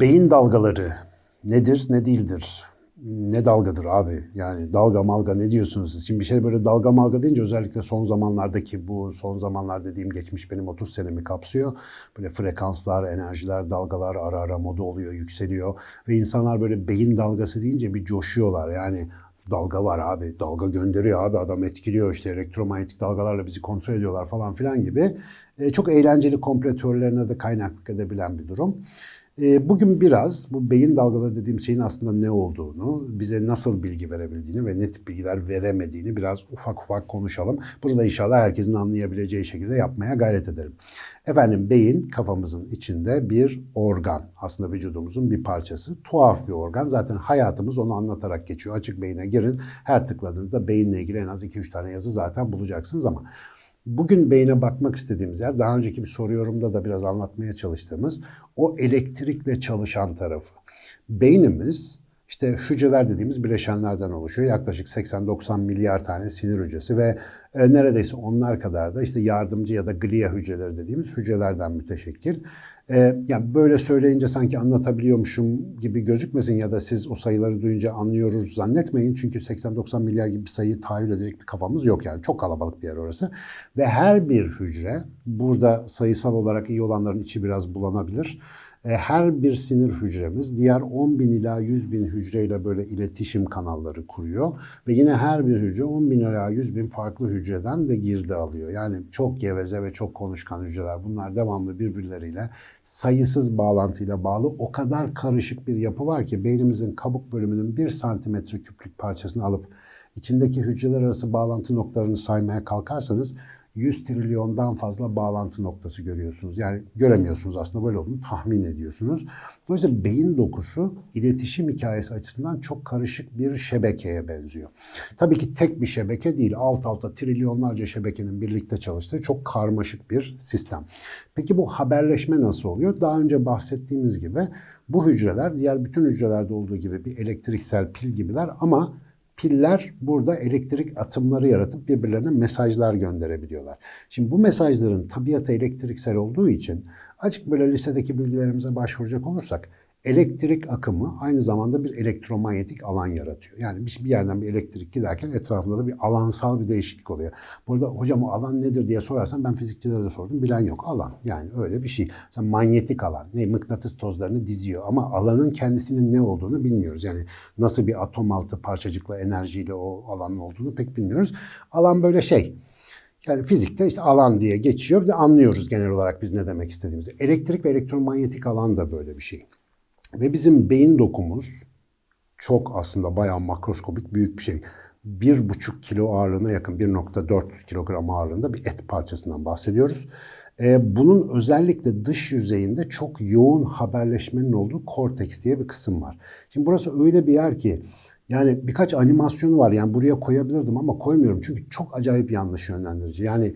Beyin dalgaları nedir, ne değildir? Ne dalgadır abi? Yani dalga malga ne diyorsunuz siz? Şimdi bir şey böyle dalga malga deyince özellikle son zamanlardaki bu son zamanlar dediğim geçmiş benim 30 senemi kapsıyor. Böyle frekanslar, enerjiler, dalgalar ara ara moda oluyor, yükseliyor. Ve insanlar böyle beyin dalgası deyince bir coşuyorlar. Yani dalga var abi, dalga gönderiyor abi, adam etkiliyor işte elektromanyetik dalgalarla bizi kontrol ediyorlar falan filan gibi. E, çok eğlenceli komplo teorilerine de kaynaklık edebilen bir durum. E, Bugün biraz bu beyin dalgaları dediğim şeyin aslında ne olduğunu, bize nasıl bilgi verebildiğini ve ne tip bilgiler veremediğini biraz ufak ufak konuşalım. Bunu da inşallah herkesin anlayabileceği şekilde yapmaya gayret ederim. Efendim beyin kafamızın içinde bir organ. Aslında vücudumuzun bir parçası. Tuhaf bir organ. Zaten hayatımız onu anlatarak geçiyor. Açık beyine girin. Her tıkladığınızda beyinle ilgili en az 2-3 tane yazı zaten bulacaksınız ama Bugün beyne bakmak istediğimiz yer, daha önceki bir soru yorumda da biraz anlatmaya çalıştığımız o elektrikle çalışan tarafı. Beynimiz işte hücreler dediğimiz bileşenlerden oluşuyor. Yaklaşık 80-90 milyar tane sinir hücresi ve e, neredeyse onlar kadar da işte yardımcı ya da glia hücreleri dediğimiz hücrelerden müteşekkil. E, yani böyle söyleyince sanki anlatabiliyormuşum gibi gözükmesin ya da siz o sayıları duyunca anlıyoruz zannetmeyin. Çünkü 80-90 milyar gibi bir sayıyı tahayyül edecek bir kafamız yok yani. Çok kalabalık bir yer orası. Ve her bir hücre, burada sayısal olarak iyi olanların içi biraz bulanabilir. E, her bir sinir hücremiz diğer 10 bin ila 100 bin hücreyle böyle iletişim kanalları kuruyor. Ve yine her bir hücre 10 bin ila 100 bin farklı hücreden de girdi alıyor. Yani çok geveze ve çok konuşkan hücreler. Bunlar devamlı birbirleriyle sayısız bağlantıyla bağlı. O kadar karışık bir yapı var ki beynimizin kabuk bölümünün 1 santimetre küplük parçasını alıp içindeki hücreler arası bağlantı noktalarını saymaya kalkarsanız 100 trilyondan fazla bağlantı noktası görüyorsunuz. Yani göremiyorsunuz aslında böyle olduğunu tahmin ediyorsunuz. Dolayısıyla beyin dokusu iletişim hikayesi açısından çok karışık bir şebekeye benziyor. Tabii ki tek bir şebeke değil, alt alta trilyonlarca şebekenin birlikte çalıştığı çok karmaşık bir sistem. Peki bu haberleşme nasıl oluyor? Daha önce bahsettiğimiz gibi bu hücreler diğer bütün hücrelerde olduğu gibi bir elektriksel pil gibiler ama piller burada elektrik atımları yaratıp birbirlerine mesajlar gönderebiliyorlar. Şimdi bu mesajların tabiatı elektriksel olduğu için açık böyle lisedeki bilgilerimize başvuracak olursak elektrik akımı aynı zamanda bir elektromanyetik alan yaratıyor. Yani bir yerden bir elektrik giderken etrafında da bir alansal bir değişiklik oluyor. Burada hocam o alan nedir diye sorarsan ben fizikçilere de sordum. Bilen yok. Alan. Yani öyle bir şey. Mesela manyetik alan. Ne? Mıknatıs tozlarını diziyor. Ama alanın kendisinin ne olduğunu bilmiyoruz. Yani nasıl bir atom altı parçacıkla enerjiyle o alanın olduğunu pek bilmiyoruz. Alan böyle şey. Yani fizikte işte alan diye geçiyor. Bir de anlıyoruz genel olarak biz ne demek istediğimizi. Elektrik ve elektromanyetik alan da böyle bir şey. Ve bizim beyin dokumuz çok aslında bayağı makroskopik büyük bir şey. 1,5 kilo ağırlığına yakın 1,4 kilogram ağırlığında bir et parçasından bahsediyoruz. Ee, bunun özellikle dış yüzeyinde çok yoğun haberleşmenin olduğu korteks diye bir kısım var. Şimdi burası öyle bir yer ki yani birkaç animasyonu var yani buraya koyabilirdim ama koymuyorum çünkü çok acayip yanlış yönlendirici. Yani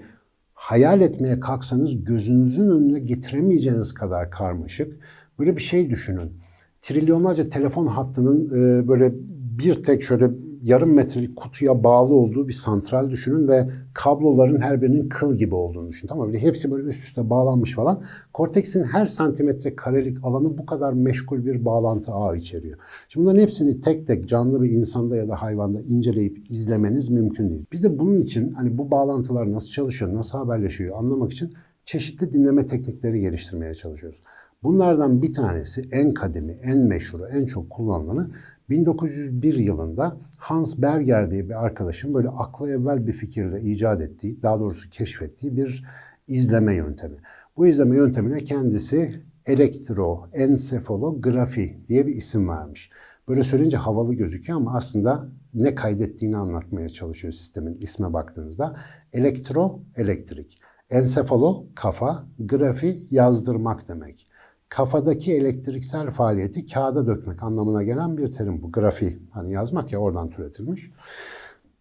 hayal etmeye kalksanız gözünüzün önüne getiremeyeceğiniz kadar karmaşık. Böyle bir şey düşünün trilyonlarca telefon hattının e, böyle bir tek şöyle yarım metrelik kutuya bağlı olduğu bir santral düşünün ve kabloların her birinin kıl gibi olduğunu düşünün. Tamam mı? Hepsi böyle üst üste bağlanmış falan. Korteksin her santimetre karelik alanı bu kadar meşgul bir bağlantı ağı içeriyor. Şimdi bunların hepsini tek tek canlı bir insanda ya da hayvanda inceleyip izlemeniz mümkün değil. Biz de bunun için hani bu bağlantılar nasıl çalışıyor, nasıl haberleşiyor anlamak için çeşitli dinleme teknikleri geliştirmeye çalışıyoruz. Bunlardan bir tanesi en kadimi, en meşhuru, en çok kullanılanı 1901 yılında Hans Berger diye bir arkadaşın böyle akla evvel bir fikirle icat ettiği, daha doğrusu keşfettiği bir izleme yöntemi. Bu izleme yöntemine kendisi elektroensefalografi diye bir isim vermiş. Böyle söyleyince havalı gözüküyor ama aslında ne kaydettiğini anlatmaya çalışıyor sistemin isme baktığınızda. Elektro, elektrik. Ensefalo, kafa, grafi, yazdırmak demek kafadaki elektriksel faaliyeti kağıda dökmek anlamına gelen bir terim bu. Grafi, hani yazmak ya oradan türetilmiş.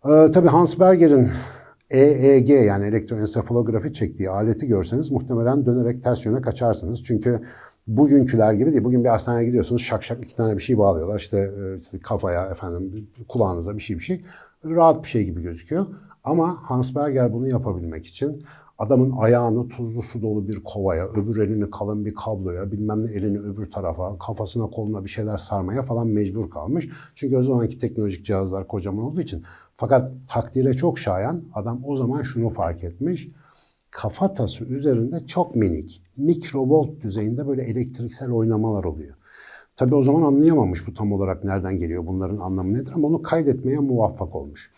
Ee, tabii Hans Berger'in EEG yani elektroensefalografi çektiği aleti görseniz muhtemelen dönerek ters yöne kaçarsınız. Çünkü bugünküler gibi değil. Bugün bir hastaneye gidiyorsunuz şak şak iki tane bir şey bağlıyorlar. İşte, e, işte kafaya efendim kulağınıza bir şey bir şey. Rahat bir şey gibi gözüküyor. Ama Hans Berger bunu yapabilmek için adamın ayağını tuzlu su dolu bir kovaya, öbür elini kalın bir kabloya, bilmem ne elini öbür tarafa, kafasına koluna bir şeyler sarmaya falan mecbur kalmış. Çünkü o zamanki teknolojik cihazlar kocaman olduğu için. Fakat takdire çok şayan adam o zaman şunu fark etmiş. Kafatası üzerinde çok minik, mikrovolt düzeyinde böyle elektriksel oynamalar oluyor. Tabii o zaman anlayamamış bu tam olarak nereden geliyor, bunların anlamı nedir ama onu kaydetmeye muvaffak olmuş.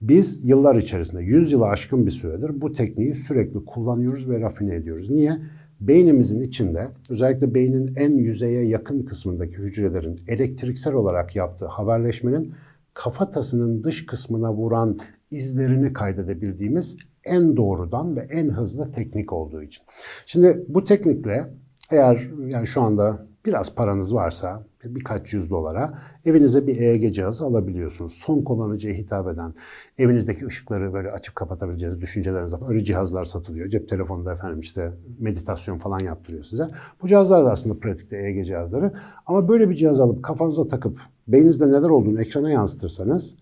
Biz yıllar içerisinde, 100 yılı aşkın bir süredir bu tekniği sürekli kullanıyoruz ve rafine ediyoruz. Niye? Beynimizin içinde, özellikle beynin en yüzeye yakın kısmındaki hücrelerin elektriksel olarak yaptığı haberleşmenin kafatasının dış kısmına vuran izlerini kaydedebildiğimiz en doğrudan ve en hızlı teknik olduğu için. Şimdi bu teknikle eğer yani şu anda biraz paranız varsa birkaç yüz dolara evinize bir EEG cihazı alabiliyorsunuz. Son kullanıcıya hitap eden, evinizdeki ışıkları böyle açıp kapatabileceğiniz düşünceleriniz var. Öyle cihazlar satılıyor. Cep telefonunda efendim işte meditasyon falan yaptırıyor size. Bu cihazlar da aslında pratikte EEG cihazları. Ama böyle bir cihaz alıp kafanıza takıp beyninizde neler olduğunu ekrana yansıtırsanız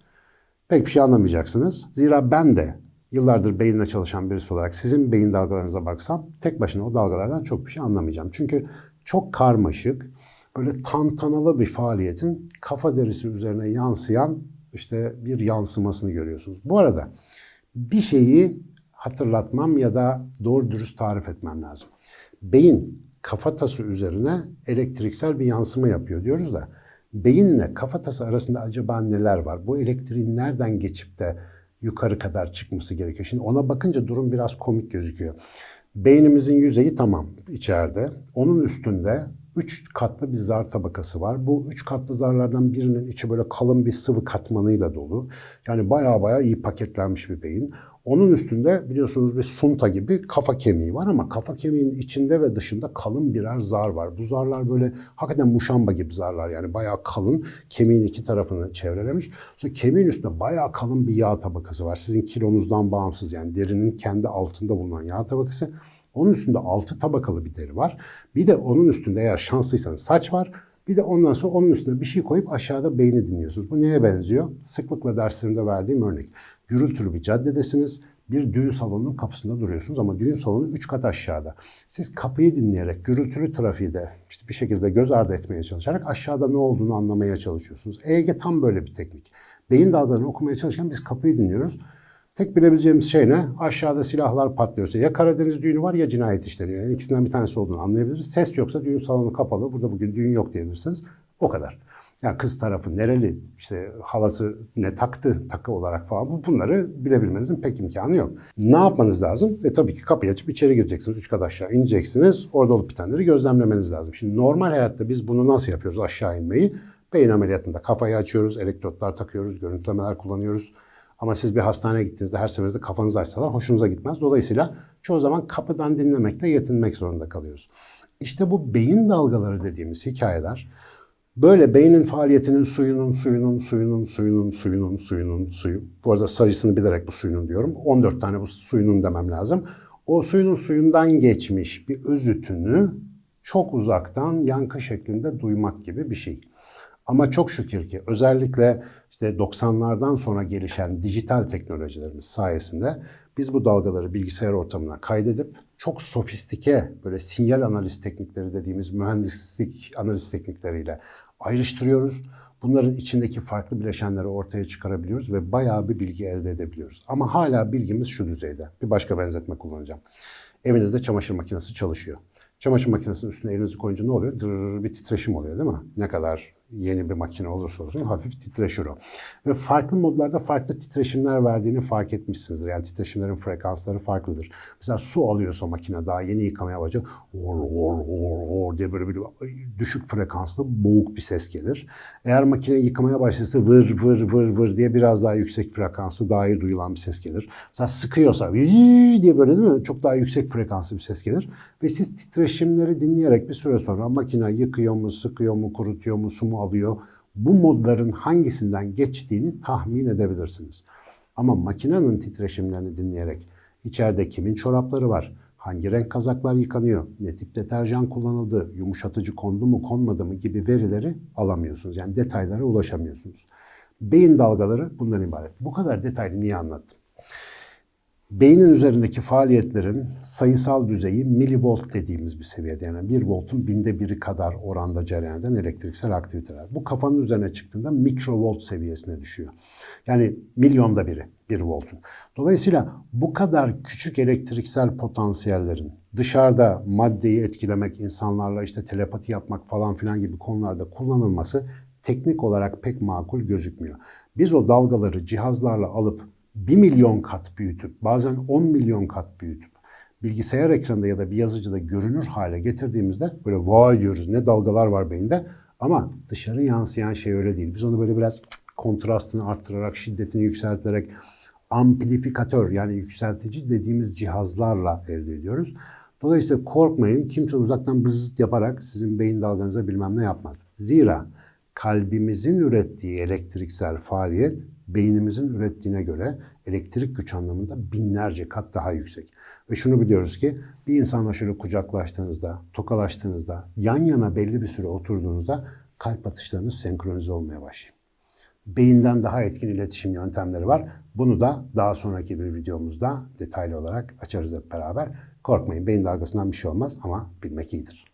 pek bir şey anlamayacaksınız. Zira ben de yıllardır beyinle çalışan birisi olarak sizin beyin dalgalarınıza baksam tek başına o dalgalardan çok bir şey anlamayacağım. Çünkü çok karmaşık, böyle tantanalı bir faaliyetin kafa derisi üzerine yansıyan işte bir yansımasını görüyorsunuz. Bu arada bir şeyi hatırlatmam ya da doğru dürüst tarif etmem lazım. Beyin kafatası üzerine elektriksel bir yansıma yapıyor diyoruz da beyinle kafatası arasında acaba neler var? Bu elektriğin nereden geçip de yukarı kadar çıkması gerekiyor? Şimdi ona bakınca durum biraz komik gözüküyor. Beynimizin yüzeyi tamam içeride. Onun üstünde üç katlı bir zar tabakası var. Bu üç katlı zarlardan birinin içi böyle kalın bir sıvı katmanıyla dolu. Yani baya baya iyi paketlenmiş bir beyin. Onun üstünde biliyorsunuz bir sunta gibi kafa kemiği var ama kafa kemiğinin içinde ve dışında kalın birer zar var. Bu zarlar böyle hakikaten muşamba gibi zarlar yani bayağı kalın kemiğin iki tarafını çevrelemiş. Sonra kemiğin üstünde bayağı kalın bir yağ tabakası var. Sizin kilonuzdan bağımsız yani derinin kendi altında bulunan yağ tabakası. Onun üstünde altı tabakalı bir deri var. Bir de onun üstünde eğer şanslıysanız saç var. Bir de ondan sonra onun üstüne bir şey koyup aşağıda beyni dinliyorsunuz. Bu neye benziyor? Sıklıkla derslerimde verdiğim örnek. Gürültülü bir caddedesiniz. Bir düğün salonunun kapısında duruyorsunuz ama düğün salonu 3 kat aşağıda. Siz kapıyı dinleyerek gürültülü trafiği de işte bir şekilde göz ardı etmeye çalışarak aşağıda ne olduğunu anlamaya çalışıyorsunuz. EEG tam böyle bir teknik. Beyin dalgalarını okumaya çalışırken biz kapıyı dinliyoruz. Tek bilebileceğimiz şey ne? Aşağıda silahlar patlıyorsa ya Karadeniz düğünü var ya cinayet işleniyor. Yani ikisinden bir tanesi olduğunu anlayabiliriz. Ses yoksa düğün salonu kapalı. Burada bugün düğün yok diyebilirsiniz. O kadar. Yani kız tarafı nereli, işte halası ne taktı takı olarak falan bunları bilebilmenizin pek imkanı yok. Ne yapmanız lazım? E tabii ki kapıyı açıp içeri gireceksiniz. Üç kat aşağı ineceksiniz. Orada olup bitenleri gözlemlemeniz lazım. Şimdi normal hayatta biz bunu nasıl yapıyoruz aşağı inmeyi? Beyin ameliyatında kafayı açıyoruz, elektrotlar takıyoruz, görüntülemeler kullanıyoruz. Ama siz bir hastaneye gittiğinizde her seferinde kafanızı açsalar hoşunuza gitmez. Dolayısıyla çoğu zaman kapıdan dinlemekle yetinmek zorunda kalıyoruz. İşte bu beyin dalgaları dediğimiz hikayeler böyle beynin faaliyetinin suyunun, suyunun, suyunun, suyunun, suyunun, suyunun, suyu. Bu arada sayısını bilerek bu suyunun diyorum. 14 tane bu suyunun demem lazım. O suyunun suyundan geçmiş bir özütünü çok uzaktan yankı şeklinde duymak gibi bir şey. Ama çok şükür ki özellikle işte 90'lardan sonra gelişen dijital teknolojilerimiz sayesinde biz bu dalgaları bilgisayar ortamına kaydedip çok sofistike böyle sinyal analiz teknikleri dediğimiz mühendislik analiz teknikleriyle ayrıştırıyoruz. Bunların içindeki farklı bileşenleri ortaya çıkarabiliyoruz ve bayağı bir bilgi elde edebiliyoruz. Ama hala bilgimiz şu düzeyde. Bir başka benzetme kullanacağım. Evinizde çamaşır makinesi çalışıyor. Çamaşır makinesinin üstüne elinizi koyunca ne oluyor? Dırr bir titreşim oluyor değil mi? Ne kadar yeni bir makine olursa olsun hafif titreşir o. Ve farklı modlarda farklı titreşimler verdiğini fark etmişsinizdir. Yani titreşimlerin frekansları farklıdır. Mesela su alıyorsa makine daha yeni yıkamaya başlıyor. Or, or, or, or diye böyle bir düşük frekanslı boğuk bir ses gelir. Eğer makine yıkamaya başlarsa vır vır vır vır diye biraz daha yüksek frekanslı daha iyi duyulan bir ses gelir. Mesela sıkıyorsa diye böyle değil mi? Çok daha yüksek frekanslı bir ses gelir. Ve siz titreşimleri dinleyerek bir süre sonra makine yıkıyor mu, sıkıyor mu, kurutuyor mu, su mu alıyor. Bu modların hangisinden geçtiğini tahmin edebilirsiniz. Ama makinenin titreşimlerini dinleyerek içeride kimin çorapları var, hangi renk kazaklar yıkanıyor, ne tip deterjan kullanıldı, yumuşatıcı kondu mu konmadı mı gibi verileri alamıyorsunuz. Yani detaylara ulaşamıyorsunuz. Beyin dalgaları bundan ibaret. Bu kadar detaylı niye anlattım? Beynin üzerindeki faaliyetlerin sayısal düzeyi milivolt dediğimiz bir seviyede. Yani 1 voltun binde biri kadar oranda cereyan eden elektriksel aktiviteler. Bu kafanın üzerine çıktığında mikrovolt seviyesine düşüyor. Yani milyonda biri 1 voltun. Dolayısıyla bu kadar küçük elektriksel potansiyellerin dışarıda maddeyi etkilemek, insanlarla işte telepati yapmak falan filan gibi konularda kullanılması teknik olarak pek makul gözükmüyor. Biz o dalgaları cihazlarla alıp 1 milyon kat büyütüp bazen 10 milyon kat büyütüp bilgisayar ekranında ya da bir yazıcıda görünür hale getirdiğimizde böyle vay diyoruz ne dalgalar var beyinde ama dışarı yansıyan şey öyle değil. Biz onu böyle biraz kontrastını arttırarak, şiddetini yükselterek amplifikatör yani yükseltici dediğimiz cihazlarla elde ediyoruz. Dolayısıyla korkmayın kimse uzaktan bızıt yaparak sizin beyin dalganıza bilmem ne yapmaz. Zira kalbimizin ürettiği elektriksel faaliyet beynimizin ürettiğine göre elektrik güç anlamında binlerce kat daha yüksek. Ve şunu biliyoruz ki bir insanla şöyle kucaklaştığınızda, tokalaştığınızda, yan yana belli bir süre oturduğunuzda kalp atışlarınız senkronize olmaya başlıyor. Beyinden daha etkin iletişim yöntemleri var. Bunu da daha sonraki bir videomuzda detaylı olarak açarız hep beraber. Korkmayın beyin dalgasından bir şey olmaz ama bilmek iyidir.